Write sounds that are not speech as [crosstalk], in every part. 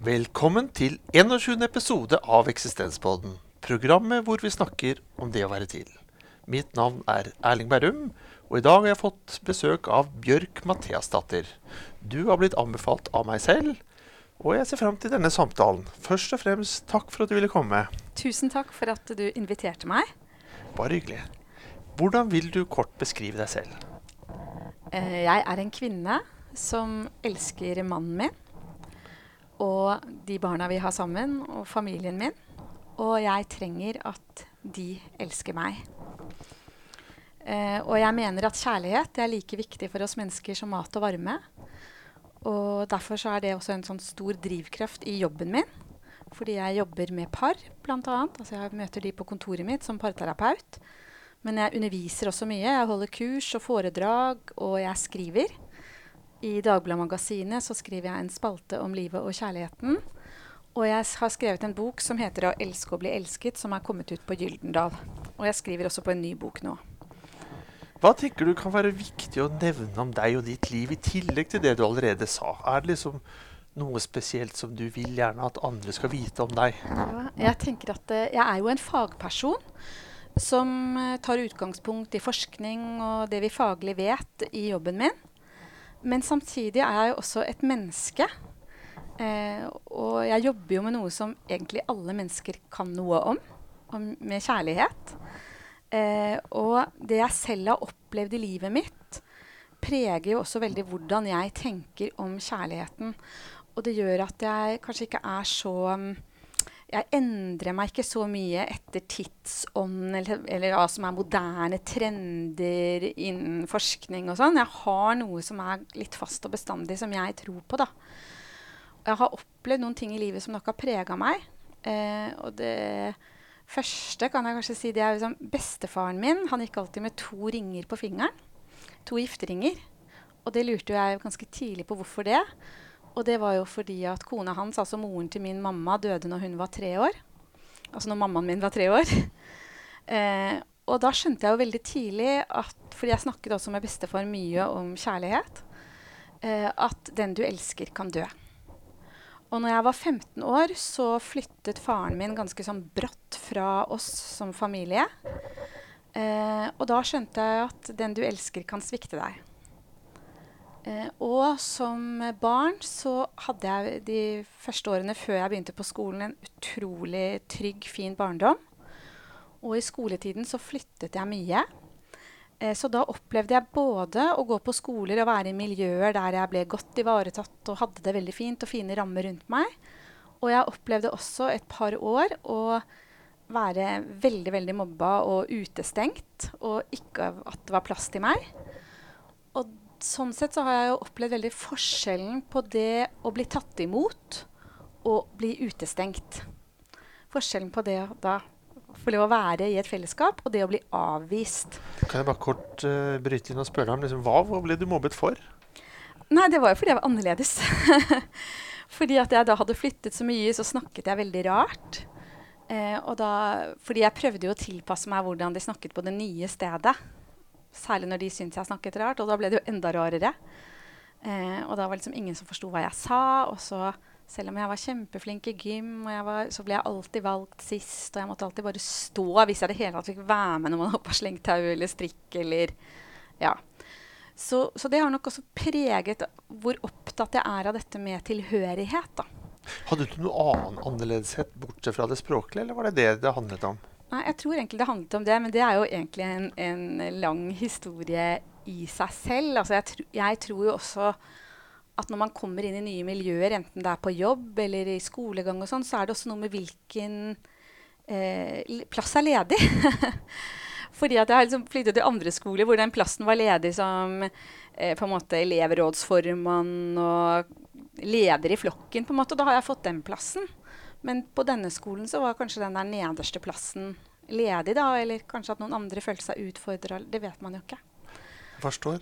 Velkommen til 21. episode av Eksistenspodden. Programmet hvor vi snakker om det å være til. Mitt navn er Erling Berrum, og i dag har jeg fått besøk av Bjørk Mathiasdatter. Du har blitt anbefalt av meg selv, og jeg ser fram til denne samtalen. Først og fremst takk for at du ville komme. Tusen takk for at du inviterte meg. Bare hyggelig. Hvordan vil du kort beskrive deg selv? Eh, Jeg er en kvinne som elsker mannen min og de barna vi har sammen, og familien min. Og jeg trenger at de elsker meg. Eh, og jeg mener at kjærlighet er like viktig for oss mennesker som mat og varme. Og derfor så er det også en sånn stor drivkraft i jobben min. Fordi jeg jobber med par, bl.a. Altså jeg møter de på kontoret mitt som parterapeut. Men jeg underviser også mye. Jeg holder kurs og foredrag, og jeg skriver. I Dagbladet Magasinet så skriver jeg en spalte om livet og kjærligheten. Og jeg har skrevet en bok som heter 'Å elske og bli elsket', som er kommet ut på Gyldendal. Og jeg skriver også på en ny bok nå. Hva tenker du kan være viktig å nevne om deg og ditt liv, i tillegg til det du allerede sa? Er det liksom noe spesielt som du vil gjerne at andre skal vite om deg? Ja, jeg tenker at eh, jeg er jo en fagperson som eh, tar utgangspunkt i forskning og det vi faglig vet i jobben min. Men samtidig er jeg jo også et menneske. Eh, og jeg jobber jo med noe som egentlig alle mennesker kan noe om, om med kjærlighet. Eh, og det jeg selv har opplevd i livet mitt, preger jo også veldig hvordan jeg tenker om kjærligheten. Og det gjør at jeg kanskje ikke er så mm, jeg endrer meg ikke så mye etter tidsånd eller, eller hva som er moderne trender innen forskning og sånn. Jeg har noe som er litt fast og bestandig, som jeg tror på, da. Jeg har opplevd noen ting i livet som nok har prega meg. Eh, og det første kan jeg kanskje si det er liksom bestefaren min. Han gikk alltid med to ringer på fingeren. To gifteringer. Og det lurte jeg ganske tidlig på hvorfor det. Og det var jo fordi at kona hans, altså moren til min mamma, døde når hun var tre år. Altså når mammaen min var tre år. [laughs] Eh, og da skjønte jeg jo veldig tidlig at Fordi jeg snakket også med bestefar mye om kjærlighet. Eh, at den du elsker, kan dø. Og når jeg var 15 år, så flyttet faren min ganske sånn brått fra oss som familie. Eh, og da skjønte jeg at den du elsker, kan svikte deg. Eh, og som barn så hadde jeg de første årene før jeg begynte på skolen, en utrolig trygg, fin barndom. Og i skoletiden så flyttet jeg mye. Eh, så da opplevde jeg både å gå på skoler og være i miljøer der jeg ble godt ivaretatt og hadde det veldig fint og fine rammer rundt meg. Og jeg opplevde også et par år å være veldig, veldig mobba og utestengt, og ikke at det var plass til meg. Sånn sett så har jeg jo opplevd veldig forskjellen på det å bli tatt imot og bli utestengt. Forskjellen på det da få lov å være i et fellesskap og det å bli avvist. Kan jeg bare kort uh, bryte inn og spørre om liksom, hva, hva ble du mobbet for? Nei, det var jo fordi jeg var annerledes. [laughs] fordi at jeg da hadde flyttet så mye, så snakket jeg veldig rart. Eh, og da, fordi jeg prøvde jo å tilpasse meg hvordan de snakket på det nye stedet. Særlig når de syntes jeg snakket rart, og da ble det jo enda rarere. Eh, og da var liksom ingen som forsto hva jeg sa. Og så, selv om jeg var kjempeflink i gym, var, så ble jeg alltid valgt sist. Og jeg måtte alltid bare stå hvis jeg det hele tatt fikk være med når man hoppa slengtau eller strikk eller Ja. Så, så det har nok også preget hvor opptatt jeg er av dette med tilhørighet, da. Hadde du noe annen annerledeshet bortsett fra det språklige, eller var det det det handlet om? Nei, jeg tror egentlig det handlet om det, men det er jo egentlig en, en lang historie i seg selv. Altså jeg, tr jeg tror jo også at når man kommer inn i nye miljøer, enten det er på jobb eller i skolegang og sånn, så er det også noe med hvilken eh, plass er ledig. [laughs] Fordi at jeg har liksom flyttet til andre skoler hvor den plassen var ledig som eh, på en måte elevrådsformann og leder i flokken. på en måte, og Da har jeg fått den plassen. Men på denne skolen så var kanskje den der nederste plassen ledig, da. Eller kanskje at noen andre følte seg utfordra. Det vet man jo ikke. Forstår.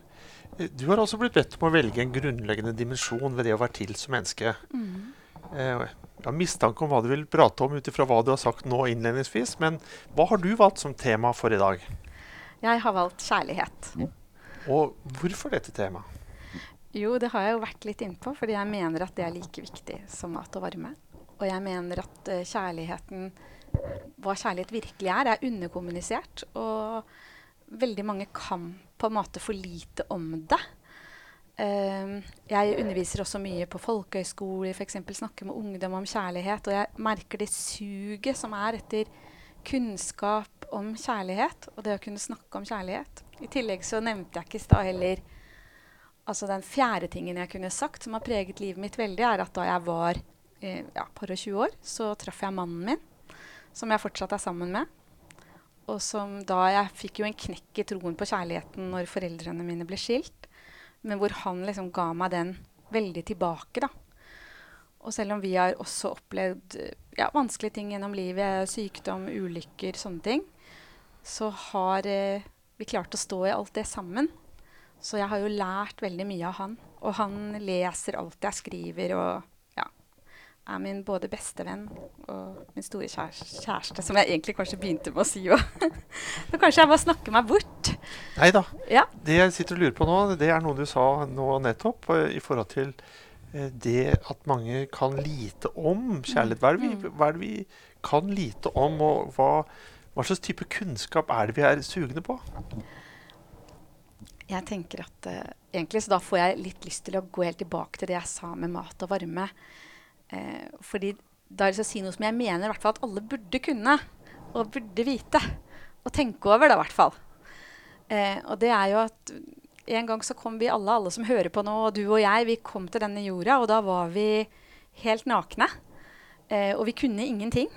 Eh, Du har også blitt bedt om å velge en grunnleggende dimensjon ved det å være til som menneske. Eh, Jeg har mistanke om hva du vil prate om ut ifra hva du har sagt nå innledningsvis, men hva har du valgt som tema for i dag? Jeg har valgt kjærlighet. Og hvorfor dette temaet? Jo, det har jeg jo vært litt innpå, fordi jeg mener at det er like viktig som mat og varme. Og jeg mener at uh, kjærligheten, hva kjærlighet virkelig er, er underkommunisert. Og veldig mange kan på en måte for lite om det. Uh, jeg underviser også mye på folkehøyskoler, f.eks. snakker med ungdom om kjærlighet. Og jeg merker det suget som er etter kunnskap om kjærlighet, og det å kunne snakke om kjærlighet. I tillegg så nevnte jeg ikke i stad heller altså Den fjerde tingen jeg kunne sagt, som har preget livet mitt veldig, er at da jeg var ja, par og 20 år, så traff jeg mannen min, som jeg fortsatt er sammen med. Og som da Jeg fikk jo en knekk i troen på kjærligheten når foreldrene mine ble skilt, men hvor han liksom ga meg den veldig tilbake, da. Og selv om vi har også opplevd ja, vanskelige ting gjennom livet, sykdom, ulykker, sånne ting, så har eh, vi klart å stå i alt det sammen. Så jeg har jo lært veldig mye av han. Og han leser alt jeg skriver og er min både bestevenn og min store kjæreste, som jeg egentlig kanskje begynte med å si òg. [laughs] Så kanskje jeg bare snakker meg bort. Nei da. Ja. Det jeg sitter og lurer på nå, det er noe du sa nå nettopp eh, i forhold til eh, det at mange kan lite om kjærlighet. Hva er det vi, Mm. hva er det vi kan lite om, og hva, hva slags type kunnskap er det vi er sugne på? Jeg tenker at uh, egentlig så da får jeg litt lyst til å gå helt tilbake til det jeg sa med mat og varme. Uh, fordi da har jeg lyst til å si noe som jeg mener hvert fall at alle burde kunne. Og burde vite. Og tenke over det, i hvert fall. Eh, og det er jo at en gang så kom vi alle, alle som hører på nå, og du og jeg, vi kom til denne jorda, og da var vi helt nakne. og vi kunne ingenting.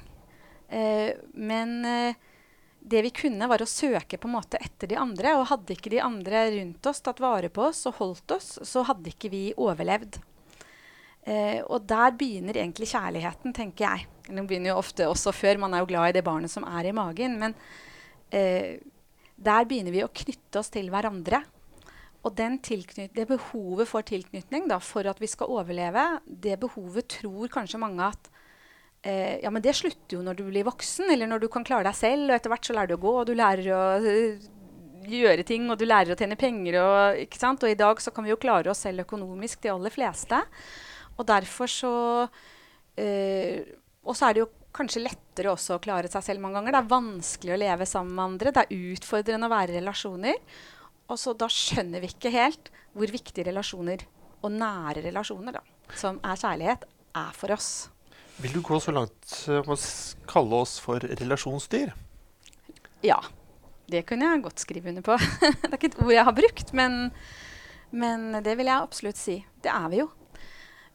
men det vi kunne, var å søke på en måte etter de andre. Og hadde ikke de andre rundt oss tatt vare på oss og holdt oss, så hadde ikke vi overlevd. Eh, og der begynner egentlig kjærligheten, tenker jeg. Den begynner jo ofte også før. Man er jo glad i det barnet som er i magen. Men eh, der begynner vi å knytte oss til hverandre. Og det behovet for tilknytning da, for at vi skal overleve, det behovet tror kanskje mange at eh, ja, men det slutter jo når du blir voksen, eller når du kan klare deg selv. Og etter hvert så lærer du å gå, og du lærer å uh, gjøre ting, og du lærer å tjene penger. Og, og i dag så kan vi jo klare oss selv økonomisk, de aller fleste. Og derfor så øh, Og så er det jo kanskje lettere også å klare seg selv mange ganger. Det er vanskelig å leve sammen med andre. Det er utfordrende å være i relasjoner. Og så da skjønner vi ikke helt hvor viktige relasjoner, og nære relasjoner, da, som er kjærlighet, er for oss. Vil du gå så langt som å kalle oss for relasjonsdyr? Ja. Det kunne jeg godt skrive under på. [laughs] det er ikke et ord jeg har brukt, men, men det vil jeg absolutt si. Det er vi jo.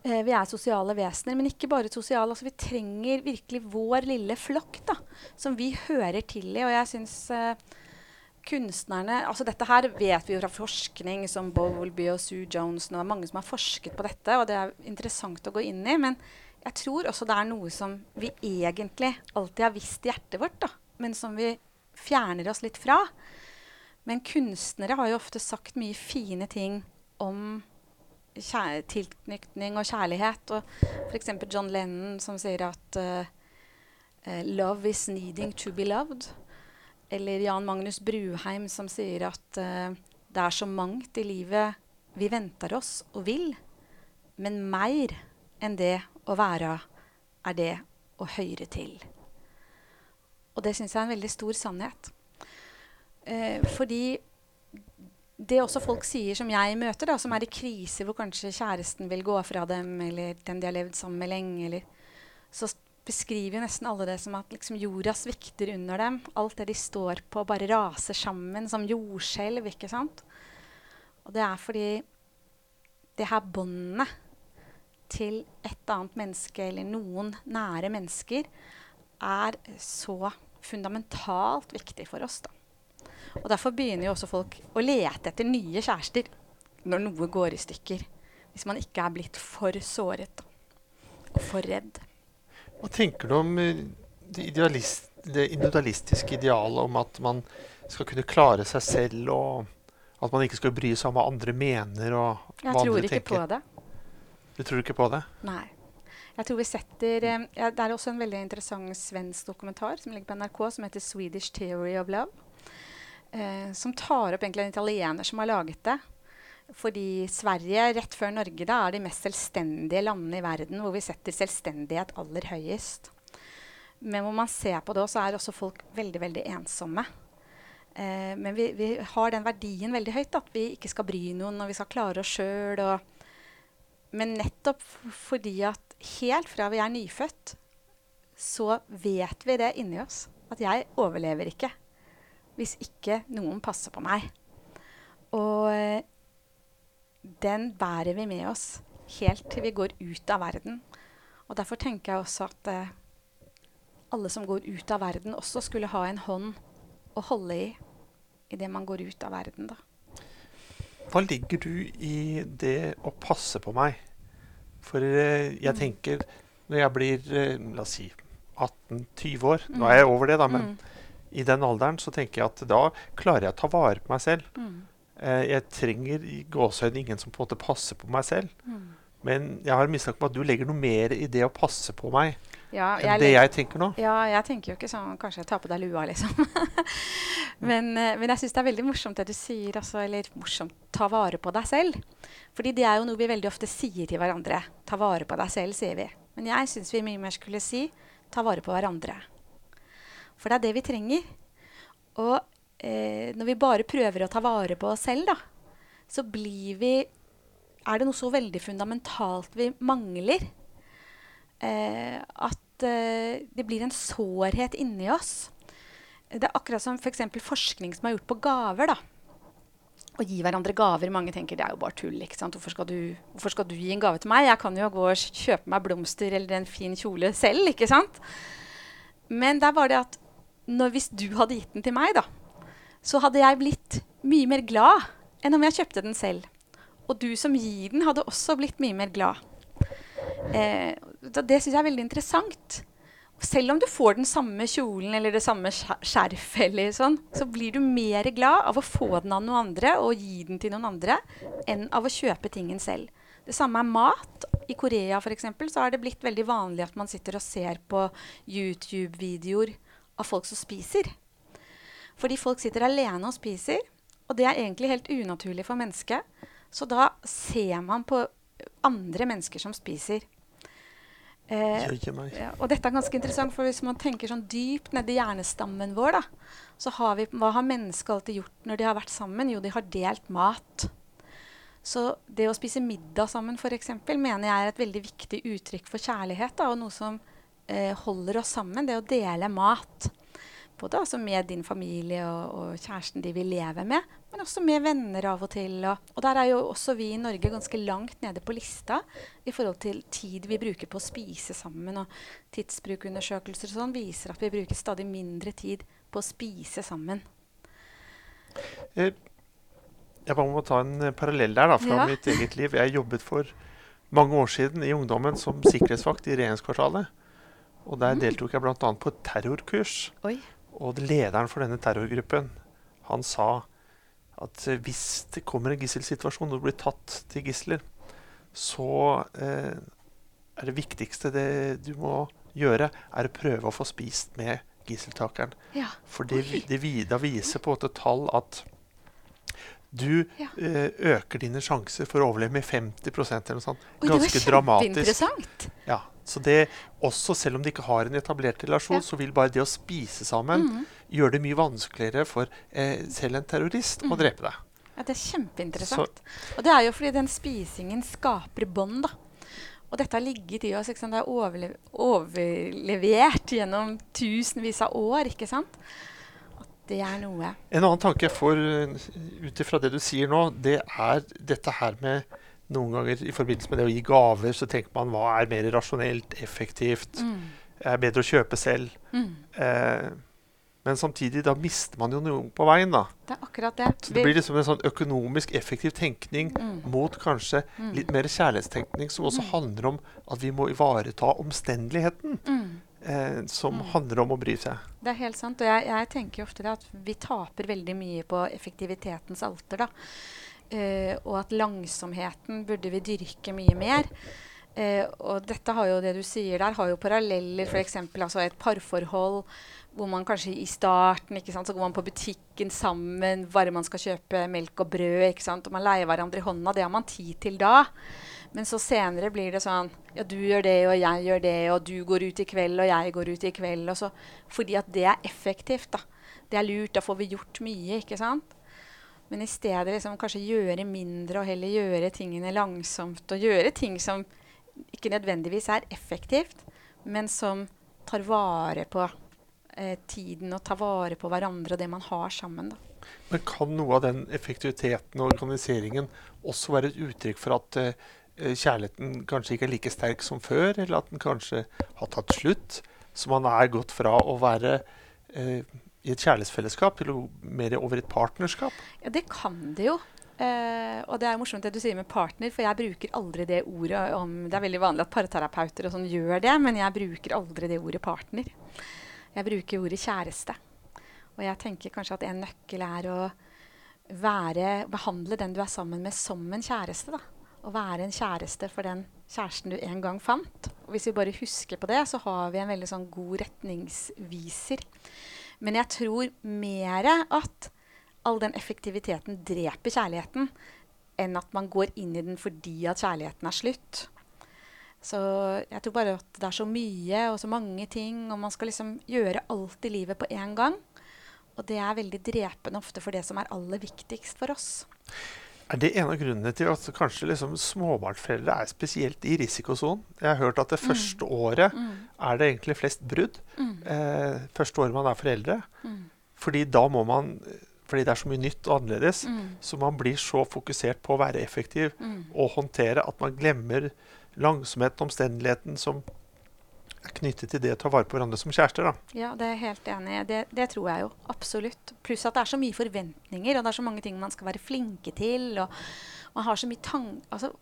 Eh, vi er sosiale vesener, men ikke bare sosiale. Altså, vi trenger virkelig vår lille flokk da, som vi hører til i. Og jeg syns uh, kunstnerne altså Dette her vet vi jo fra forskning, som Bowlby og Sue Jones. Og det er mange som har forsket på dette, og det er interessant å gå inn i. men jeg tror også det er noe som vi egentlig alltid har visst i hjertet vårt, da, men som vi fjerner oss litt fra. Men kunstnere har jo ofte sagt mye fine ting om tilknytning og kjærlighet. Og f.eks. John Lennon som sier at uh, 'love is needing to be loved'. Eller Jan Magnus Bruheim som sier at uh, det er så mangt i livet vi venter oss og vil, men mer enn det å være er det å høre til. Og det syns jeg er en veldig stor sannhet. Eh, fordi det også folk sier som jeg møter, da, som er i krise, hvor kanskje kjæresten vil gå fra dem, eller den de har levd sammen med lenge, eller, så beskriver nesten alle det som at liksom, jorda svikter under dem. Alt det de står på, bare raser sammen som jordskjelv. ikke sant? Og det er fordi det her båndet til et annet menneske eller noen nære mennesker er så fundamentalt viktig for oss. da. Og Derfor begynner jo også folk å lete etter nye kjærester når noe går i stykker. Hvis man ikke er blitt for såret og for redd. Hva tenker du om eh, det, idealist, det individualistiske idealet om at man skal kunne klare seg selv, og at man ikke skal bry seg om hva andre mener? og Jeg tror ikke på det. Du tror ikke på det? Nei. Jeg tror vi setter eh, ja, Det er også en veldig interessant svensk dokumentar som ligger på NRK, som heter 'Swedish Theory of Love'. Eh, som tar opp egentlig en italiener som har laget det. Fordi Sverige, rett før Norge, da, er de mest selvstendige landene i verden hvor vi setter selvstendighet aller høyest. Men hvor man ser på det, så er også folk veldig, veldig ensomme. Eh, men vi, vi, har den verdien veldig høyt, at vi ikke skal bry noen, og vi skal klare oss sjøl. Men nettopp fordi at helt fra vi er nyfødt, så vet vi det inni oss. At jeg overlever ikke hvis ikke noen passer på meg. Og eh, den bærer vi med oss helt til vi går ut av verden. Og derfor tenker jeg også at eh, alle som går ut av verden, også skulle ha en hånd å holde i idet man går ut av verden. Da. Hva ligger du i det å passe på meg? For eh, jeg mm. tenker når jeg blir eh, la oss si 18-20 år mm. Nå er jeg over det, da, men mm. I den alderen så tenker jeg at da klarer jeg å ta vare på meg selv. Mm. Eh, jeg trenger i gåsehøyde ingen som på en måte passer på meg selv. Mm. Men jeg har mistanke om at du legger noe mer i det å passe på meg ja, enn det jeg tenker nå. Ja, jeg tenker jo ikke sånn Kanskje jeg tar på deg lua, liksom. [laughs] men, eh, men, jeg syns det er veldig morsomt det du sier. Altså, eller morsomt ta vare på deg selv. Fordi det er jo noe vi veldig ofte sier til hverandre. Ta vare på deg selv, sier vi. Men jeg syns vi mye mer skulle si ta vare på hverandre. For det er det vi trenger. Og eh, når vi bare prøver å ta vare på oss selv, da, så blir vi Er det noe så veldig fundamentalt vi mangler? eh, at eh, det blir en sårhet inni oss. Det er akkurat som For forskning som er gjort på gaver. da. Å gi hverandre gaver. Mange tenker det er jo bare tull. ikke sant? Hvorfor skal, du, hvorfor skal, du, gi en gave til meg? Jeg kan jo gå og kjøpe meg blomster eller en fin kjole selv. ikke sant? Men der var det at når, hvis du hadde gitt den til meg, da, så hadde jeg blitt mye mer glad enn om jeg kjøpte den selv. Og du som gir den, hadde også blitt mye mer glad. Eh, det syns jeg er veldig interessant. Selv om du får den samme kjolen eller det samme skjerfet, sånn, så blir du mer glad av å få den av noen andre og gi den til noen andre, enn av å kjøpe tingen selv. Det samme er mat. I Korea for eksempel, så har det blitt veldig vanlig at man sitter og ser på YouTube-videoer av folk som spiser. Fordi folk sitter alene og spiser, og det er egentlig helt unaturlig for mennesket. Så da ser man på andre mennesker som spiser. Eh, ja, og dette er ganske interessant, for hvis man tenker sånn dypt nedi hjernestammen vår, da, så har vi Hva har mennesker alltid gjort når de har vært sammen? Jo, de har delt mat. Så det å spise middag sammen, f.eks., mener jeg er et veldig viktig uttrykk for kjærlighet. Da, og noe som holder oss sammen. Det å dele mat. Både altså med din familie og, og, kjæresten de vil leve med, men også med venner av og til. Og, og, der er jo også vi i Norge ganske langt nede på lista i forhold til tid vi bruker på å spise sammen. Og tidsbrukundersøkelser sånn viser at vi bruker stadig mindre tid på å spise sammen. Eh, jeg bare må ta en eh, parallell der da, fra ja. mitt eget liv. Jeg jobbet for mange år siden i ungdommen som sikkerhetsvakt i regjeringskvartalet. Og der mm. deltok jeg bl.a. på et terrorkurs. Oi. Og lederen for denne terrorgruppen han sa at eh, hvis det kommer en gisselsituasjon og du blir tatt til gisler, så eh, er det viktigste det du må gjøre, er å prøve å få spist med gisseltakeren. Ja. For det, det, det viser på et tall at du ja. eh, øker dine sjanser for å overleve med 50% eller noe sånt. Ganske dramatisk. Ja, så det, også selv om de ikke har en etablert relasjon, ja. så vil bare det å spise sammen mm. gjøre det mye vanskeligere for eh, selv en terrorist mm. å drepe deg. Ja, Det er kjempeinteressant. Så. Og det er jo fordi den spisingen skaper bånd. da. Og dette har ligget i oss. Det er overle overlevert gjennom tusenvis av år. ikke sant? At det er noe. En annen tanke jeg får eh, ut ifra det du sier nå, det er dette her med noen ganger i forbindelse med det å gi gaver, så tenker man hva er mer rasjonelt, effektivt, mm. er bedre å kjøpe selv. Mm. Eh, men samtidig, da mister man jo noe på veien, da. Det er akkurat det. Så det blir liksom en sånn økonomisk effektiv tenkning mm. mot kanskje mm. litt mer kjærlighetstenkning, som også mm. handler om at vi må ivareta omstendeligheten. Mm. Eh, som handler om å bry seg. Det er helt sant. Og jeg, jeg tenker ofte at vi taper veldig mye på effektivitetens alter, da. Uh, og at langsomheten burde vi dyrke mye mer. Eh, og dette har jo det du sier der, har jo paralleller. F.eks. Altså et parforhold hvor man kanskje i starten ikke sant, så går man på butikken sammen, bare man skal kjøpe melk og brød, ikke sant, og man leier hverandre i hånda. Det har man tid til da. Men så senere blir det sånn Ja, du gjør det, og jeg gjør det, og du går ut i kveld, og jeg går ut i kveld. Og så, fordi at det er effektivt. da. Det er lurt. Da får vi gjort mye, ikke sant? Men i stedet liksom kanskje gjøre mindre, og heller gjøre tingene langsomt. Og gjøre ting som ikke nødvendigvis er effektivt, men som tar vare på eh, tiden og tar vare på hverandre og det man har sammen. Da. Men kan noe av den effektiviteten og organiseringen også være et uttrykk for at eh, kjærligheten kanskje ikke er like sterk som før, eller at den kanskje har tatt slutt? Så man er gått fra å være eh, i et kjærlighetsfellesskap til mer over et partnerskap? Ja, det kan det jo. Uh, og det er morsomt det du sier med partner, for jeg bruker aldri det ordet om Det er veldig vanlig at parterapeuter og sånn gjør det, men jeg bruker aldri det ordet partner. Jeg bruker ordet kjæreste. Og jeg tenker kanskje at en nøkkel er å være, behandle den du er sammen med, som en kjæreste. da. Å være en kjæreste for den kjæresten du en gang fant. Og hvis vi bare husker på det, så har vi en veldig sånn god retningsviser. Men jeg tror mer at all den effektiviteten dreper kjærligheten, enn at man går inn i den fordi at kjærligheten er slutt. Så jeg tror bare at det er så mye og så mange ting, og man skal liksom gjøre alt i livet på én gang. Og det er veldig drepende ofte for det som er aller viktigst for oss. Er det en av grunnene til at kanskje liksom småbarnsforeldre er spesielt i risikosonen? Jeg har hørt at det mm. første året mm. Er det egentlig flest brudd. Mm. Eh, første året man er foreldre. Mm. Fordi da må man fordi det er så mye nytt og annerledes. Mm. Så man blir så fokusert på å være effektiv mm. og håndtere at man glemmer langsomheten, omstendeligheten som er knyttet til det å ta vare på hverandre som kjærester. Da. Ja, det er jeg helt enig i. Det, det, tror jeg jo absolutt. Pluss at det er så mye forventninger, og det er så mange ting man skal være flinke til. og man har så mye tang... Altså,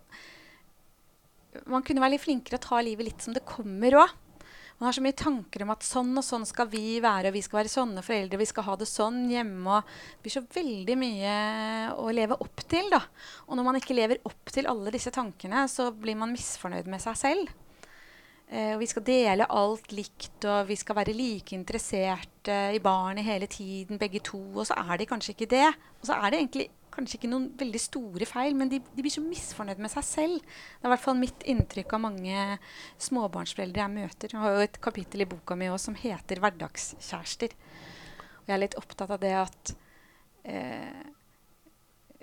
man kunne være litt flinkere å ta livet litt som det kommer òg. Man har så mye tanker om at sånn og sånn skal vi være, og vi skal være sånne foreldre, vi skal ha det sånn hjemme. Det blir så veldig mye å leve opp til. da. Og når man ikke lever opp til alle disse tankene, så blir man misfornøyd med seg selv. Eh, vi skal dele alt likt, og vi skal være like interesserte i barnet hele tiden, begge to. Og så er de kanskje ikke det. Og så er det egentlig kanskje ikke noen veldig store feil, men de, de, blir så misfornøyd med seg selv. Det er i hvert fall mitt inntrykk av mange småbarnsforeldre jeg møter. Jeg har jo et kapittel i boka mi også som heter 'Hverdagskjærester'. Og jeg er litt opptatt av det at eh,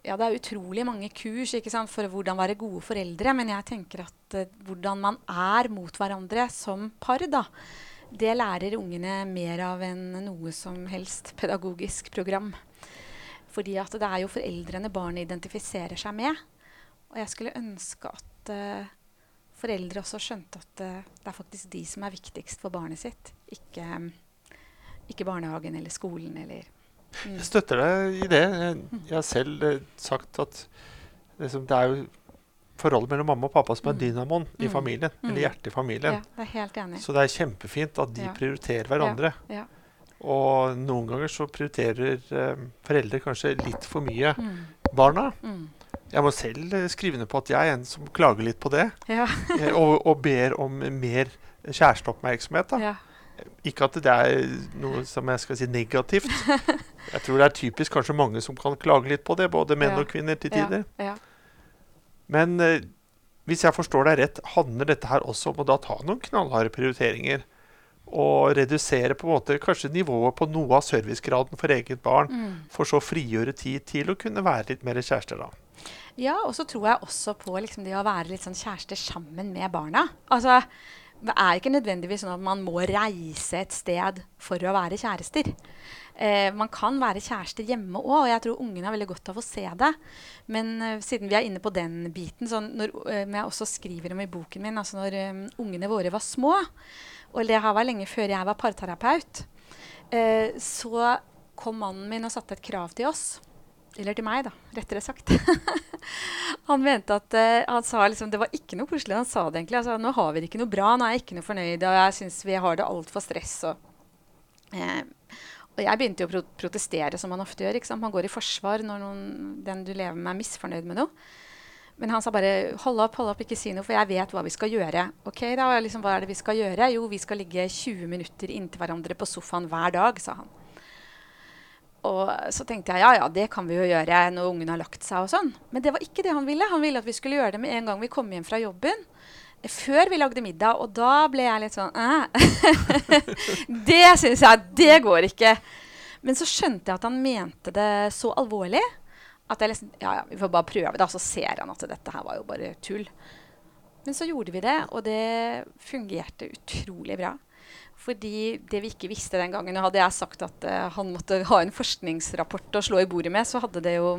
ja, det er utrolig mange kurs sant, for hvordan være gode foreldre, men jeg tenker at eh, hvordan man er mot hverandre som par, da, det lærer ungene mer av enn noe som helst pedagogisk program. Fordi at det er jo foreldrene barnet identifiserer seg med. Og jeg skulle ønske at uh, foreldre også skjønte at uh, det er faktisk de som er viktigst for barnet sitt. Ikke, ikke barnehagen eller skolen eller mm. Jeg støtter deg i det. Jeg har selv uh, sagt at liksom, det er jo forholdet mellom mamma og pappa som er mm. dynamoen mm. i familien. Mm. Eller hjertet i familien. Ja, det er helt enig. Så det er kjempefint at de ja. prioriterer hverandre. Ja. Ja. Og noen ganger så prioriterer eh, foreldre kanskje litt for mye mm. barna. Mm. Jeg må selv eh, skrive ned på at jeg er en som klager litt på det. Ja. [laughs] Eh, og, og, ber om mer kjæresteoppmerksomhet. Ja. Ikke at det er noe som jeg skal si negativt. [laughs] Jeg tror det er typisk kanskje mange som kan klage litt på det, både menn ja. og kvinner til tider. Men eh, hvis jeg forstår deg rett, handler dette her også om å da ta noen knallharde prioriteringer og redusere på en måte kanskje nivået på noe av servicegraden for eget barn, mm. for så å frigjøre tid til å kunne være litt mer kjærester, da. Ja, og så tror jeg også på liksom, det å være litt sånn kjærester sammen med barna. Altså, det er ikke nødvendigvis sånn at man må reise et sted for å være kjærester. Eh, man kan være kjærester hjemme òg, og jeg tror ungene har veldig godt av å se det. Men uh, siden vi er inne på den biten, som når, eh, jeg også skriver om i boken min, altså når um, ungene våre var små, og det her var lenge før jeg var parterapeut, eh, så kom mannen min og satte et krav til oss. Eller til meg, da, rettere sagt. [laughs] han mente at uh, han sa liksom, Det var ikke noe koselig. Han sa det egentlig. Altså, nå har vi det ikke noe bra, nå er jeg ikke noe fornøyd, og jeg syns vi har det altfor stress. Og, eh, og jeg begynte jo å pro protestere, som man ofte gjør. Man går i forsvar når noen, den du lever med, er misfornøyd med noe. Men han sa bare 'hold opp, hold opp, ikke si noe, for jeg vet hva vi skal gjøre'. Ok, da, liksom, Hva er det vi skal gjøre? Jo, vi skal ligge 20 minutter inntil hverandre på sofaen hver dag, sa han. Og så tenkte jeg ja, ja, det kan vi jo gjøre når ungen har lagt seg og sånn. Men det var ikke det han ville. Han ville at vi skulle gjøre det med en gang vi kom hjem fra jobben. Før vi lagde middag. Og da ble jeg litt sånn [laughs] Det syns jeg Det går ikke. Men så skjønte jeg at han mente det så alvorlig at jeg liksom Ja, ja, vi får bare prøve, da. Så ser han at dette her var jo bare tull. Men så gjorde vi det, og det fungerte utrolig bra. Fordi det vi ikke visste den gangen Hadde jeg sagt at uh, han måtte ha en forskningsrapport å slå i bordet med, så hadde det jo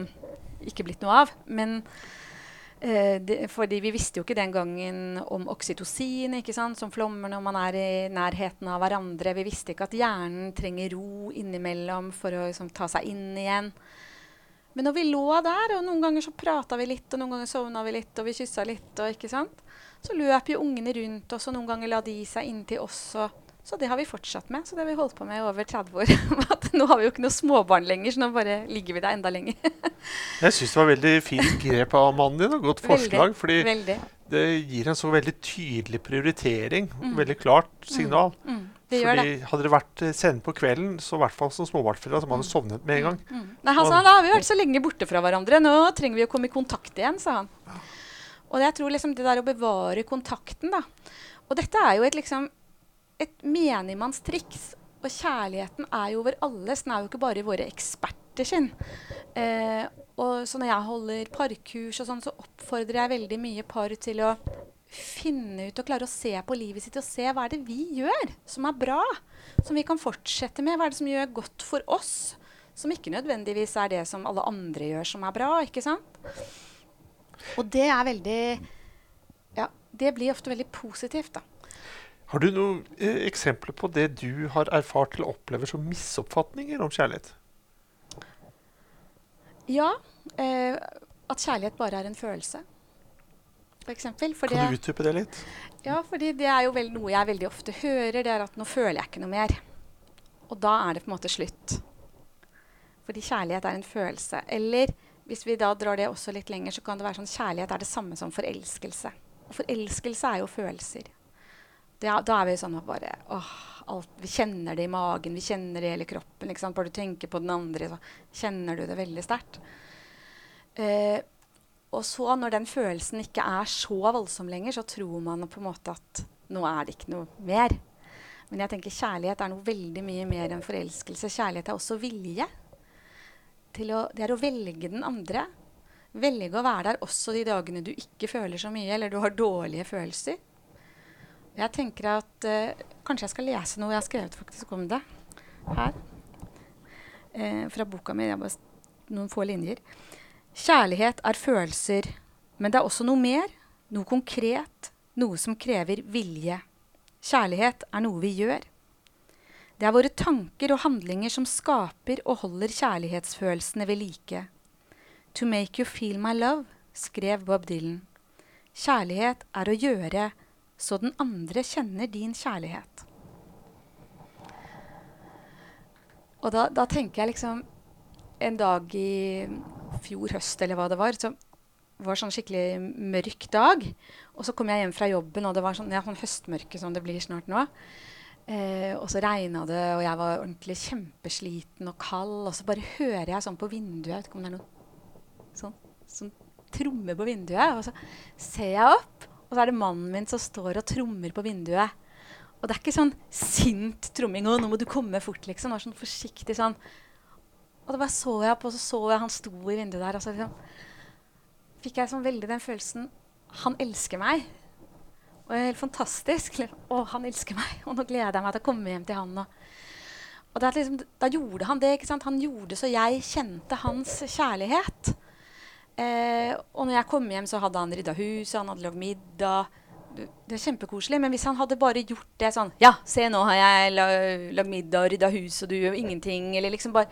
ikke blitt noe av. Men uh, det, fordi vi visste jo ikke den gangen om oksytocin, som flommer når man er i nærheten av hverandre. Vi visste ikke at hjernen trenger ro innimellom for å liksom, ta seg inn igjen. Men når vi lå der, og noen ganger så prata vi litt, og noen ganger sovna vi litt, og vi kyssa litt, og ikke sant? så løp jo ungene rundt oss, og noen ganger la de seg inntil oss. og så det har vi fortsatt med. Så det har vi holdt på med i over 30 år. [laughs] nå har vi jo ikke noe småbarn lenger, så nå bare ligger vi der enda lenger. [laughs] jeg syns det var veldig fint grep av mannen din, og godt forslag. Veldig, fordi veldig. det gir en så veldig tydelig prioritering. Mm. Veldig klart signal. Mm. Mm. Det fordi det. Hadde det vært sene på kvelden, så i hvert fall som småbarnsforeldre, så man hadde sovnet med en gang. Mm. Nei, han sa da har vi vært så lenge borte fra hverandre, nå trenger vi å komme i kontakt igjen, sa han. Og jeg tror liksom det der å bevare kontakten, da. Og dette er jo et liksom et menigmannstriks. Og kjærligheten er jo over alles. Den er jo ikke bare i våre eksperter sin. Eh, og så når jeg holder parkurs og sånn, så oppfordrer jeg veldig mye par til å finne ut og klare å se på livet sitt og se hva er det vi gjør som er bra. Som vi kan fortsette med. Hva er det som gjør godt for oss? Som ikke nødvendigvis er det som alle andre gjør som er bra. ikke sant? Og det er veldig Ja, det blir ofte veldig positivt, da. Har du noen eh, eksempler på det du har erfart eller opplever som misoppfatninger om kjærlighet? Ja. Eh, at kjærlighet bare er en følelse, f.eks. Kan du utdype det litt? Ja, fordi det er jo vel noe jeg veldig ofte hører. Det er at nå føler jeg ikke noe mer. Og da er det på en måte slutt. Fordi kjærlighet er en følelse. Eller hvis vi da drar det også litt lenger, så kan det være sånn kjærlighet er det samme som forelskelse. Og forelskelse er jo følelser det, da er vi sånn at bare åh, alt, Vi kjenner det i magen, vi kjenner det i hele kroppen. Sant? Bare du tenker på den andre, så kjenner du det veldig sterkt. Eh, og så, når den følelsen ikke er så voldsom lenger, så tror man på en måte at nå er det ikke noe mer. Men jeg tenker kjærlighet er noe veldig mye mer enn forelskelse. Kjærlighet er også vilje. Å, det er å velge den andre. Velge å være der også de dagene du ikke føler så mye, eller du har dårlige følelser. Jeg tenker at uh, kanskje jeg skal lese noe jeg har skrevet faktisk om det her. Uh, fra boka mi. noen få linjer. Kjærlighet er følelser, men det er også noe mer. Noe konkret. Noe som krever vilje. Kjærlighet er noe vi gjør. Det er våre tanker og handlinger som skaper og holder kjærlighetsfølelsene ved like. To make you feel my love, skrev Bob Dylan. Kjærlighet er å gjøre så den andre kjenner din kjærlighet. Og da, da, tenker jeg liksom En dag i fjor høst, eller hva det var, så var sånn skikkelig mørk dag. Og så kom jeg hjem fra jobben, og det var sånn, ja, sånn høstmørke som det blir snart nå. Eh, og så regna det, og jeg var ordentlig kjempesliten og kald. Og så bare hører jeg sånn på vinduet Jeg vet ikke om det er noe sånn, sånn tromme på vinduet. Og så ser jeg opp, og så er det mannen min som står og trommer på vinduet. Og det er ikke sånn sint tromming. 'Å, nå må du komme fort', liksom. Det var sånn forsiktig sånn. Og da bare så jeg på, og så så jeg han sto i vinduet der. Og så liksom, fikk jeg sånn veldig den følelsen Han elsker meg. Og det er helt fantastisk. Å, han elsker meg. Og nå gleder jeg meg til å komme hjem til han. Og, og liksom, da gjorde han det. ikke sant? Han gjorde så jeg kjente hans kjærlighet. Eh, og når jeg kom hjem, så hadde han rydda huset, han hadde lagd middag. Det er kjempekoselig. Men hvis han hadde bare gjort det sånn Ja, se, nå har jeg lagd middag og rydda hus, og du gjør ingenting. Eller liksom bare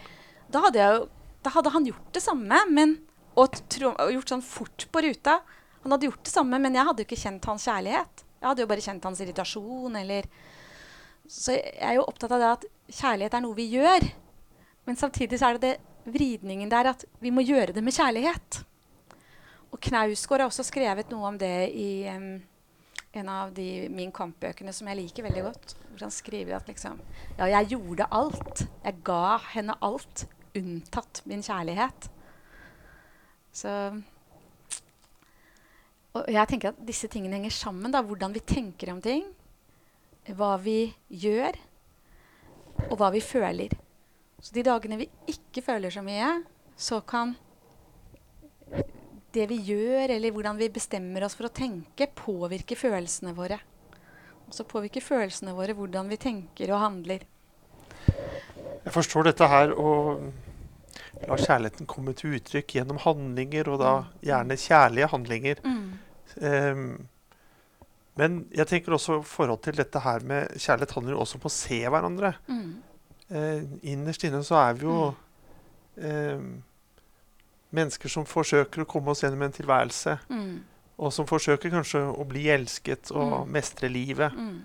Da hadde, jeg, da hadde han gjort det samme, men og, tro, og, gjort sånn fort på ruta. Han hadde gjort det samme, men jeg hadde jo ikke kjent hans kjærlighet. Jeg hadde jo bare kjent hans irritasjon eller Så jeg er jo opptatt av det at kjærlighet er noe vi gjør. Men samtidig så er det det vridningen der at vi må gjøre det med kjærlighet. Og Knausgård har også skrevet noe om det i um, en av de Min Kamp-bøkene som jeg liker veldig godt. Hvor han skriver at liksom Ja, jeg gjorde alt. Jeg ga henne alt, unntatt min kjærlighet. Så Og jeg tenker at disse tingene henger sammen. da, Hvordan vi tenker om ting. Hva vi gjør, og hva vi føler. Så de dagene vi ikke føler så mye, så kan det vi gjør, eller hvordan vi bestemmer oss for å tenke, påvirker følelsene våre. Og så påvirker følelsene våre hvordan vi tenker og handler. Jeg forstår dette her og la kjærligheten komme til uttrykk gjennom handlinger, og da Mm. gjerne kjærlige handlinger. Mm. Um, men jeg tenker også i forhold til dette her med kjærlighet handler jo også om å se hverandre. Mm. Uh, innerst inne så er vi jo ehm, mennesker som forsøker å komme oss gjennom en tilværelse. Mm. Og som forsøker kanskje å bli elsket og Mm. mestre livet. Mm.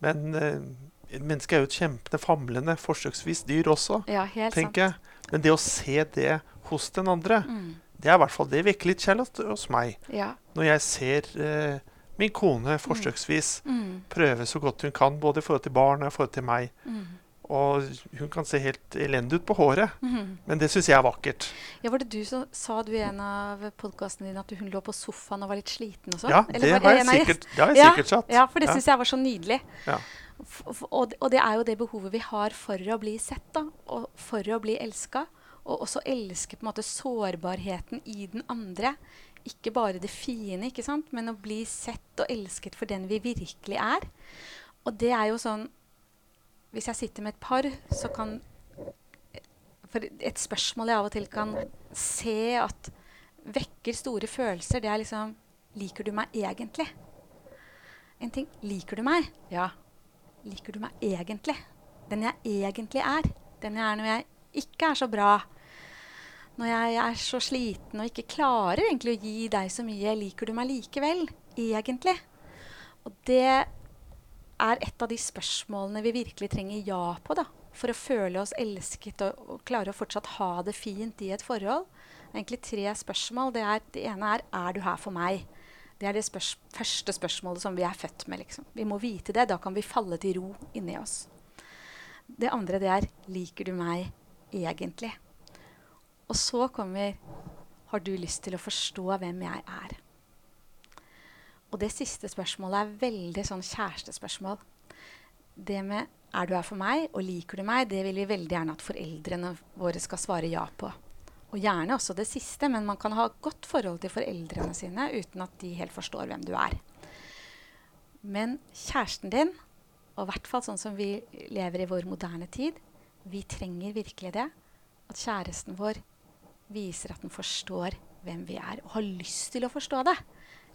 Men eh, mennesket er jo et kjempende, famlende, forsøksvis dyr også, Ja, helt sant. tenker jeg. Men det å se det hos den andre, Mm. det er i hvert fall det vekker litt kjærlighet hos meg. Ja. Når jeg ser eh, min kone forsøksvis Mm. prøve så godt hun kan, både i forhold til barna og i forhold til meg. Og hun kan se helt elendig ut på håret, Mm. men det syns jeg er vakkert. Ja, var det du som sa du i en av podkastene dine at hun lå på sofaen og var litt sliten og sånn? Ja, det har jeg sikkert, det har jeg Ja, sikkert satt. Ja, for det Ja. syns jeg var så nydelig. Ja. Og, og det er jo det behovet vi har for å bli sett, da. Og for å bli elska. Og også elske på en måte sårbarheten i den andre. Ikke bare det fine, ikke sant, men å bli sett og elsket for den vi virkelig er. Og det er jo sånn Hvis jeg sitter med et par, så kan For et spørsmål jeg av og til kan se at vekker store følelser, det er liksom Liker du meg egentlig? En ting Liker du meg? Ja. Liker du meg egentlig? Den jeg egentlig er. Den jeg er når jeg ikke er så bra. Når jeg er så sliten og ikke klarer egentlig å gi deg så mye. Liker du meg likevel? Egentlig. Og det er et av de spørsmålene vi virkelig trenger ja på. da, For å føle oss elsket og, og klare å fortsatt ha det fint i et forhold. Det er egentlig tre spørsmål. Det, er, det ene er er du her for meg? Det er det spørs første spørsmålet som vi er født med. liksom. Vi må vite det. Da kan vi falle til ro inni oss. Det andre det er liker du meg egentlig? Og så kommer har du lyst til å forstå hvem jeg er? Og det siste spørsmålet er veldig sånn kjærestespørsmål. Det med er du her for meg, og liker du meg, det vil vi veldig gjerne at foreldrene våre skal svare ja på. Og gjerne også det siste, men man kan ha godt forhold til foreldrene sine uten at de helt forstår hvem du er. Men kjæresten din, og i hvert fall sånn som vi lever i vår moderne tid, vi trenger virkelig det. At kjæresten vår viser at den forstår hvem vi er, og har lyst til å forstå det.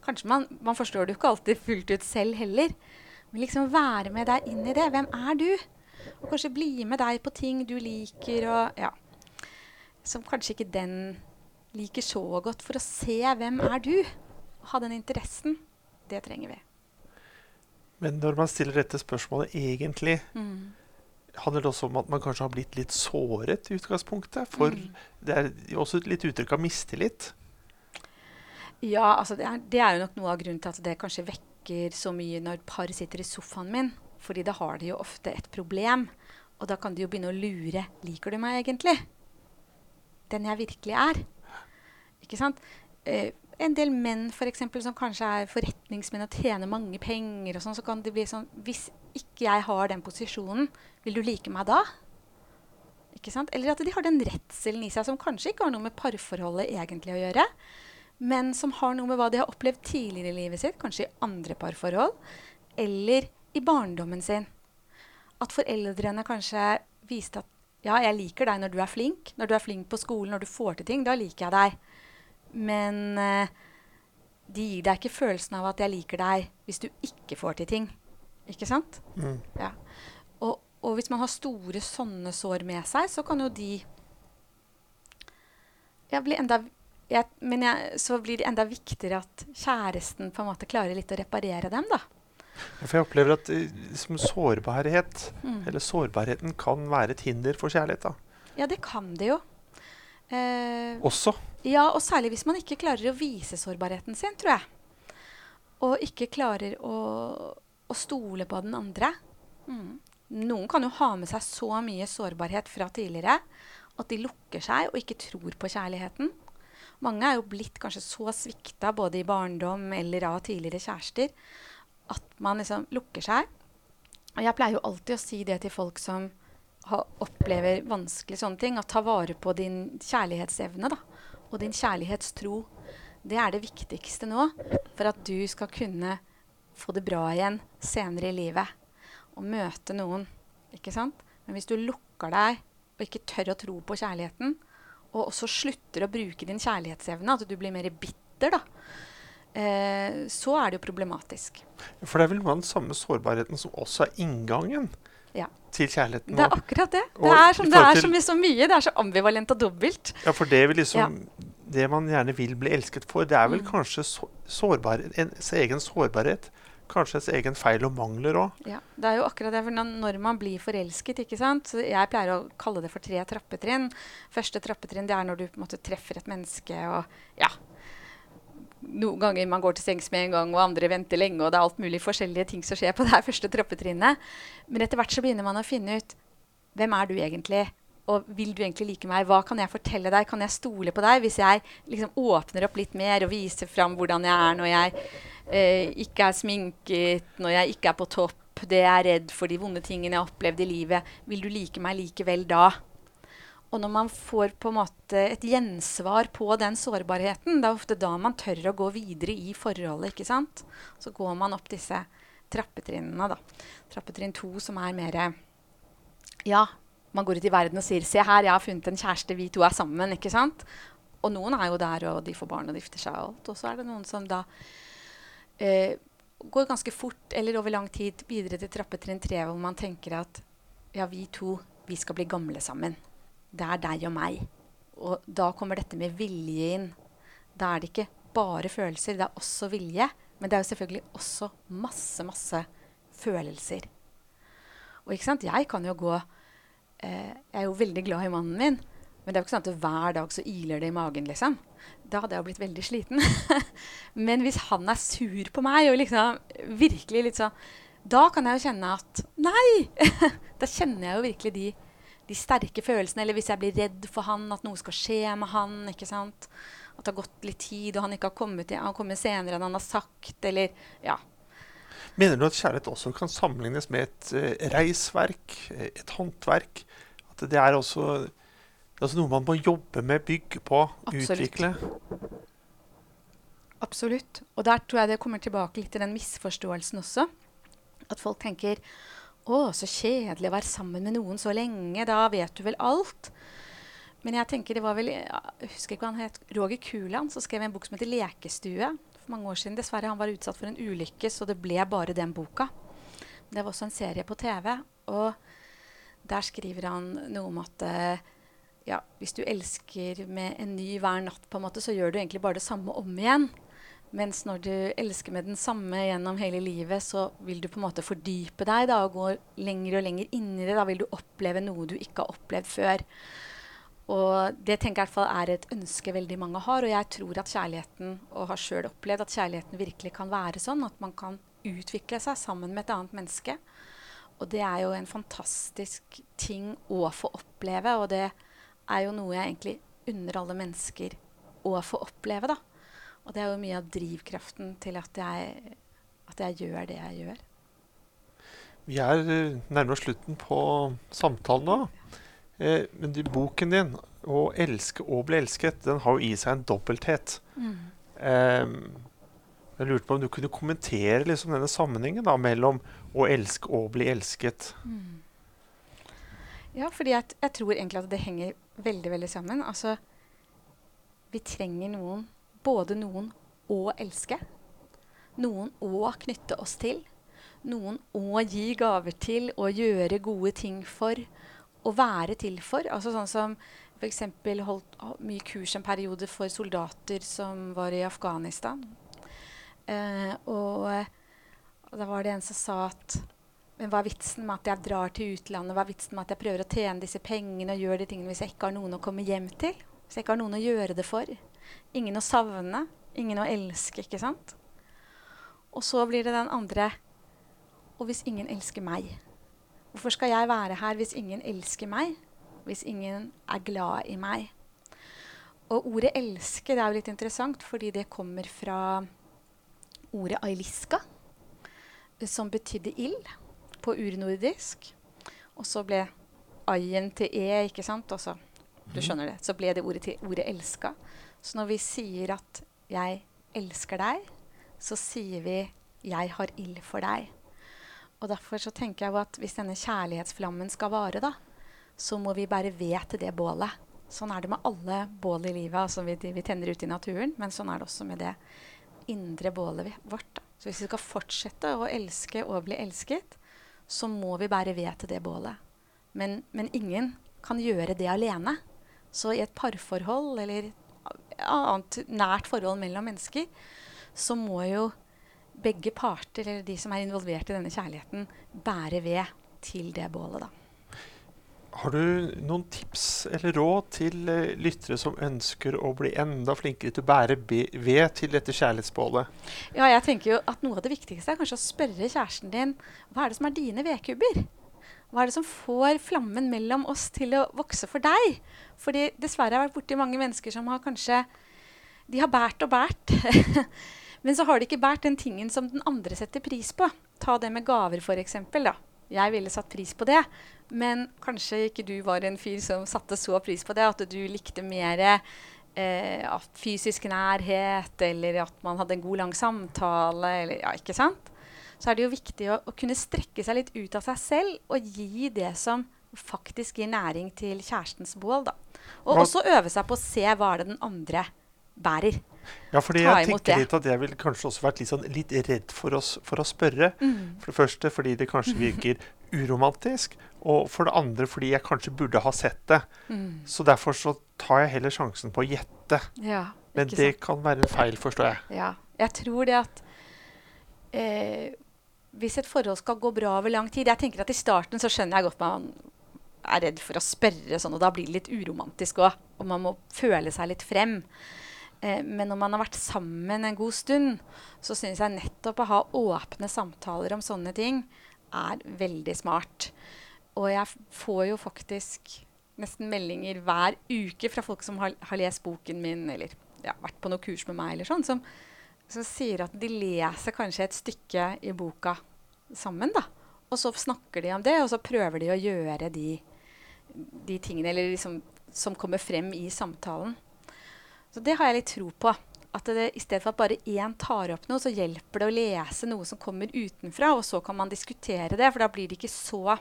Kanskje man, man forstår det jo ikke alltid fullt ut selv heller. Men liksom være med deg inn i det. Hvem er du? Og kanskje bli med deg på ting du liker, og ja. Som kanskje ikke den liker så godt, for å se hvem er du? Ha den interessen. Det trenger vi. Men når man stiller dette spørsmålet egentlig, Mm. handler det også om at man kanskje har blitt litt såret i utgangspunktet? For Mm. det er jo også et litt uttrykk av mistillit. Ja, altså det er, det er jo nok noe av grunnen til at det kanskje vekker så mye når par sitter i sofaen min. Fordi da har de jo ofte et problem. Og da kan de jo begynne å lure. Liker du meg egentlig? Den jeg virkelig er. Ikke sant? Eh, en del menn for eksempel, som kanskje er forretningsmenn og tjener mange penger, og sånn, så kan det bli sånn Hvis ikke jeg har den posisjonen, vil du like meg da? Ikke sant? Eller at de har den redselen i seg som kanskje ikke har noe med parforholdet egentlig å gjøre, men som har noe med hva de har opplevd tidligere i livet sitt, kanskje i andre parforhold, eller i barndommen sin. At foreldrene kanskje viste at ja, jeg liker deg når du er flink. Når du er flink på skolen, når du får til ting, da liker jeg deg. Men eh, de gir deg ikke følelsen av at jeg liker deg hvis du ikke får til ting. Ikke sant? Mm. Ja. Og, og hvis man har store sånne sår med seg, så kan jo de ja, bli enda jeg, Men jeg, så blir det enda viktigere at kjæresten på en måte klarer litt å reparere dem, da. For jeg opplever at liksom, sårbarhet, Mm. eller sårbarheten kan være et hinder for kjærlighet. da. Ja, det kan det jo. Eh, også. ja, og særlig hvis man ikke klarer å vise sårbarheten sin, tror jeg. Og ikke klarer å, å stole på den andre. Mm. Noen kan jo ha med seg så mye sårbarhet fra tidligere at de lukker seg og ikke tror på kjærligheten. Mange er jo blitt kanskje så svikta både i barndom eller av tidligere kjærester at man liksom lukker seg. Og jeg pleier jo alltid å si det til folk som ha, opplever vanskelige sånne ting, at ta vare på din kjærlighetsevne da, og din kjærlighetstro. Det er det viktigste nå for at du skal kunne få det bra igjen senere i livet. Og møte noen. ikke sant? Men hvis du lukker deg og ikke tør å tro på kjærligheten, og også slutter å bruke din kjærlighetsevne, at du blir mer bitter, da, eh, så er det jo problematisk. For det er vel noe av den samme sårbarheten som også er inngangen Ja. til kjærligheten. Det er akkurat det. Det er, som, det er så mye, så mye. Det er så ambivalent og dobbelt. Ja, for det, liksom, det man gjerne vil bli elsket for, det er vel Mm. kanskje så, sårbar, ens egen sårbarhet. Kanskje ens egen feil og mangler òg. Ja, det er jo akkurat det. For når- man blir forelsket, ikke sant. Så jeg pleier å kalle det for tre trappetrinn. Første trappetrinn det er når du på en måte treffer et menneske og ja. Noen ganger man går til sengs med en gang, og andre venter lenge, og det er alt mulig forskjellige ting som skjer på det her første trappetrinnet. Men etter hvert så begynner man å finne ut hvem er du egentlig? Og vil du egentlig like meg? Hva kan jeg fortelle deg? Kan jeg stole på deg hvis jeg liksom åpner opp litt mer og viser fram hvordan jeg er når jeg eh, ikke er sminket, når jeg ikke er på topp, det jeg er redd for, de vonde tingene jeg har opplevd i livet? Vil du like meg likevel da? Og når man får på en måte et gjensvar på den sårbarheten, det er ofte da man tør å gå videre i forholdet. ikke sant? Så går man opp disse trappetrinnene. da. Trappetrinn to som er mer Ja, man går ut i verden og sier 'Se her, jeg har funnet en kjæreste, vi to er sammen'. ikke sant? Og noen er jo der, og de får barn og gifter seg og alt. Og så er det noen som da eh, går ganske fort eller over lang tid videre til trappetrinn tre, hvor man tenker at ja, vi to, vi skal bli gamle sammen. Det er deg og meg. Og da kommer dette med vilje inn. Da er det ikke bare følelser, det er også vilje. Men det er jo selvfølgelig også masse, masse følelser. Og ikke sant, jeg kan jo gå eh, Jeg er jo veldig glad i mannen min. Men det er jo ikke sånn at hver dag så iler det i magen, liksom. Da hadde jeg jo blitt veldig sliten. [laughs] Men hvis han er sur på meg og liksom virkelig litt sånn Da kan jeg jo kjenne at Nei! [laughs] da kjenner jeg jo virkelig de, de sterke følelsene. Eller hvis jeg blir redd for han, at noe skal skje med han. ikke sant? At det har gått litt tid, og han ikke har kommet, han har kommet senere enn han har sagt. Eller ja. Mener du at kjærlighet også kan sammenlignes med et eh, reisverk, eh, et håndverk? At det er også det er noe man må jobbe med, bygge på, Absolutt. utvikle? Absolutt. Og der tror jeg det kommer tilbake litt til den misforståelsen også. At folk tenker å, så kjedelig å være sammen med noen så lenge. Da vet du vel alt. Men jeg tenker det var vel Jeg husker ikke hva han het. Roger Kuland som skrev en bok som heter 'Lekestue' for mange år siden. Dessverre han var utsatt for en ulykke, så det ble bare den boka. Det var også en serie på TV. Og der skriver han noe om at eh, ja, hvis du elsker med en ny hver natt, på en måte, så gjør du egentlig bare det samme om igjen. Mens når du elsker med den samme gjennom hele livet, så vil du på en måte fordype deg da, og gå lenger og lenger inn i det. Da vil du oppleve noe du ikke har opplevd før. Og det tenker jeg i hvert fall er et ønske veldig mange har. Og jeg tror at kjærligheten, og har sjøl opplevd at kjærligheten virkelig kan være sånn. At man kan utvikle seg sammen med et annet menneske. Og det er jo en fantastisk ting å få oppleve. Og det er jo noe jeg egentlig unner alle mennesker å få oppleve, da. Og det er jo mye av drivkraften til at jeg, at jeg gjør det jeg gjør. Vi er eh, nærmere slutten på samtalen nå. Eh, men boken din, 'Å elske og bli elsket', den har jo i seg en dobbelthet. Eh, jeg lurte på om du kunne kommentere liksom denne sammenhengen da, mellom å elske og bli elsket. Ja, fordi jeg, jeg tror egentlig at det henger veldig, veldig sammen. Altså, vi trenger noen, både noen å elske, noen å knytte oss til, noen å gi gaver til og gjøre gode ting for, og være til for. Altså sånn som f.eks. holdt mye kurs en periode for soldater som var i Afghanistan. Eh, og, og da var det en som sa at men hva er vitsen med at jeg drar til utlandet? Hva er vitsen med at jeg prøver å tjene disse pengene og gjør de tingene hvis jeg ikke har noen å komme hjem til? Hvis jeg ikke har noen å gjøre det for. Ingen å savne. Ingen å elske, ikke sant? Og så blir det den andre Og hvis ingen elsker meg? Hvorfor skal jeg være her hvis ingen elsker meg? Hvis ingen er glad i meg? Og ordet 'elske' det er jo litt interessant, fordi det kommer fra ordet 'ailiska', som betydde ild på urnordisk. Og så ble aien til e, ikke sant? Også, du skjønner det. Så ble det ordet til ordet 'elska'. Så når vi sier at 'jeg elsker deg', så sier vi 'jeg har ild for deg'. Og derfor så tenker jeg at hvis denne kjærlighetsflammen skal vare, da, så må vi bare ved til det bålet. Sånn er det med alle bål i livet altså vi, vi tenner ute i naturen. Men sånn er det også med det indre bålet vårt. Da. Så hvis vi skal fortsette å elske og bli elsket, så må vi bære ved til det bålet. Men, men ingen kan gjøre det alene. Så i et parforhold eller annet nært forhold mellom mennesker, så må jo begge parter, eller de som er involvert i denne kjærligheten, bære ved til det bålet, da. Har du noen tips eller råd til uh, lyttere som ønsker å bli enda flinkere til å bære ved til dette kjærlighetsbålet? Ja, jeg tenker jo at Noe av det viktigste er kanskje å spørre kjæresten din hva er det som er dine vedkubber. Hva er det som får flammen mellom oss til å vokse for deg? Fordi dessverre har jeg vært borti mange mennesker som har kanskje De har båret og båret. [laughs] Men så har det ikke båret den tingen som den andre setter pris på. Ta det med gaver, f.eks. Jeg ville satt pris på det. Men kanskje ikke du var en fyr som satte så pris på det at du likte mer eh, fysisk nærhet, eller at man hadde en god, lang samtale. Eller, ja, ikke sant? Så er det jo viktig å, å, kunne strekke seg litt ut av seg selv og gi det som faktisk gir næring til kjærestens bål. Da. Og også øve seg på å se hva er det den andre bærer. Ja, fordi jeg tenker litt at jeg ville kanskje også vært litt, sånn, litt redd for, oss, for, å spørre. Mm. For det første fordi det kanskje virker [laughs] uromantisk, og for det andre fordi jeg kanskje burde ha sett det. Mm. Så derfor så tar jeg heller sjansen på å gjette. Ja, Men det sant? kan være en feil, forstår jeg. Ja, jeg tror det at eh, hvis et forhold skal gå bra over lang tid Jeg tenker at i starten så skjønner jeg godt man er redd for å spørre sånn, og da blir det litt uromantisk òg. Og man må føle seg litt frem. Eh, men når man har vært sammen en god stund, så syns jeg nettopp å ha åpne samtaler om sånne ting er veldig smart. Og jeg får jo faktisk nesten meldinger hver uke fra folk som har, har lest boken min, eller ja, vært på noe kurs med meg, eller sånn, som, som, sier at de leser kanskje et stykke i boka sammen. da. Og så snakker de om det, og så prøver de å gjøre de, de tingene liksom, som kommer frem i samtalen. Så det har jeg litt tro på. At det, I stedet for at bare én tar opp noe, så hjelper det å lese noe som kommer utenfra, og så kan man diskutere det, for da blir det ikke så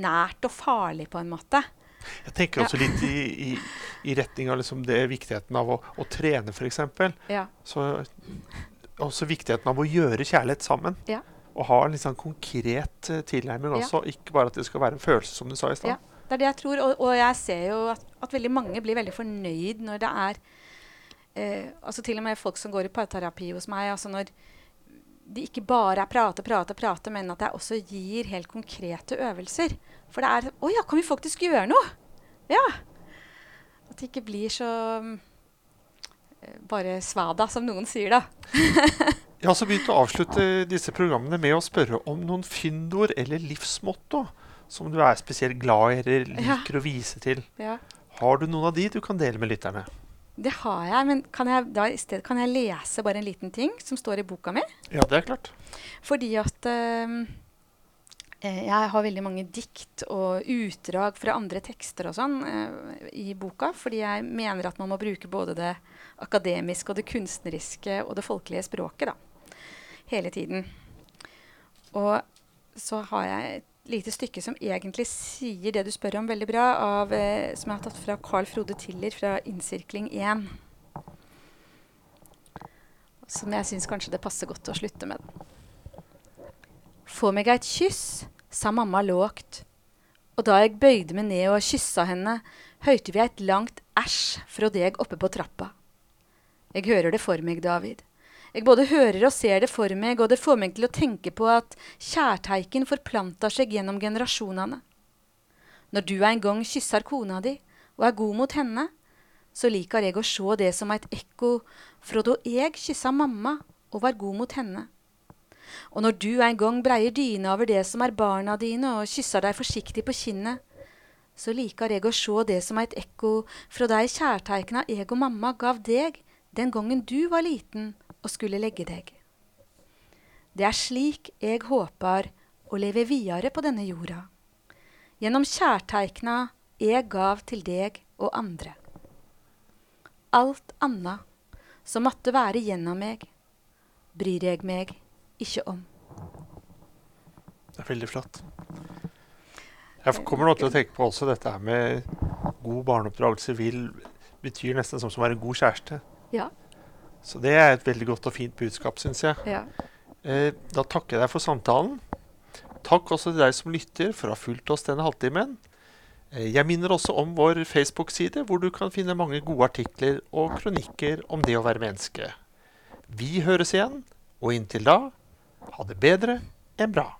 nært og farlig på en måte. Jeg tenker også ja. litt i, i, i, retning av liksom det viktigheten av å, å trene, f.eks. Ja. Så også viktigheten av å gjøre kjærlighet sammen. Ja. Og ha en litt sånn konkret uh, tilnærming også, ikke bare at det skal være en følelse, som du sa i stad. Ja. Det er det jeg tror, og, og jeg ser jo at, at, veldig mange blir veldig fornøyd når det er eh, altså Til og med folk som går i parterapi hos meg. altså når de ikke bare er prate, prate, prate, men at jeg også gir helt konkrete øvelser. For det er Å ja, kan vi faktisk gjøre noe? Ja. At det ikke blir så eh, bare svada, som noen sier, da. [laughs] Jeg har også begynt å avslutte disse programmene med å spørre om noen fyndord eller livsmotto som du er spesielt glad i eller liker ja. å vise til. Ja. Har du noen av de du kan dele med lytterne? Det har jeg, men kan jeg, da, i stedet kan jeg lese bare en liten ting som står i boka mi. Ja, det er klart. Fordi at uh, jeg har veldig mange dikt og utdrag fra andre tekster og sånn uh, i boka. Fordi jeg mener at man må bruke både det akademiske og det kunstneriske og det folkelige språket da, hele tiden. Og så har jeg et lite stykke som egentlig sier det du spør om, veldig bra, av, eh, som jeg har tatt fra Carl Frode Tiller fra Innsirkling 1. Som jeg syns kanskje det passer godt å slutte med. Få meg eit kyss, sa mamma lågt. Og da jeg bøyde meg ned og kyssa henne, høyrte vi eit langt æsj fra deg oppe på trappa. Jeg hører det for meg, David. Jeg både hører og ser det for meg, og det får meg til å tenke på at kjærteiken forplanter seg gjennom generasjonene. Når du en gang kysser kona di og er god mot henne, så liker jeg å se det som et ekko fra da jeg kyssa mamma og var god mot henne. Og når du en gang breier dyna over det som er barna dine, og kysser deg forsiktig på kinnet, så liker jeg å se det som et ekko fra de kjærteikna jeg og mamma gav deg den gangen du var liten og skulle legge deg. Det er slik jeg håper å leve videre på denne jorda, gjennom kjærteikna jeg gav til deg og andre. Alt anna som måtte være gjennom meg, bryr jeg meg ikke om. Det er veldig flott. Jeg kommer nå til å tenke på også dette her med god barneoppdragelse vil betyr nesten som å være en god kjæreste. Ja. Så det er et veldig godt og fint budskap, syns jeg. ja. Eh, da takker jeg deg for samtalen. Takk også til deg som lytter for å ha fulgt oss denne halvtimen. Eh, jeg minner også om vår Facebook-side, hvor du kan finne mange gode artikler og kronikker om det å være menneske. Vi høres igjen, og inntil da, ha det bedre enn bra.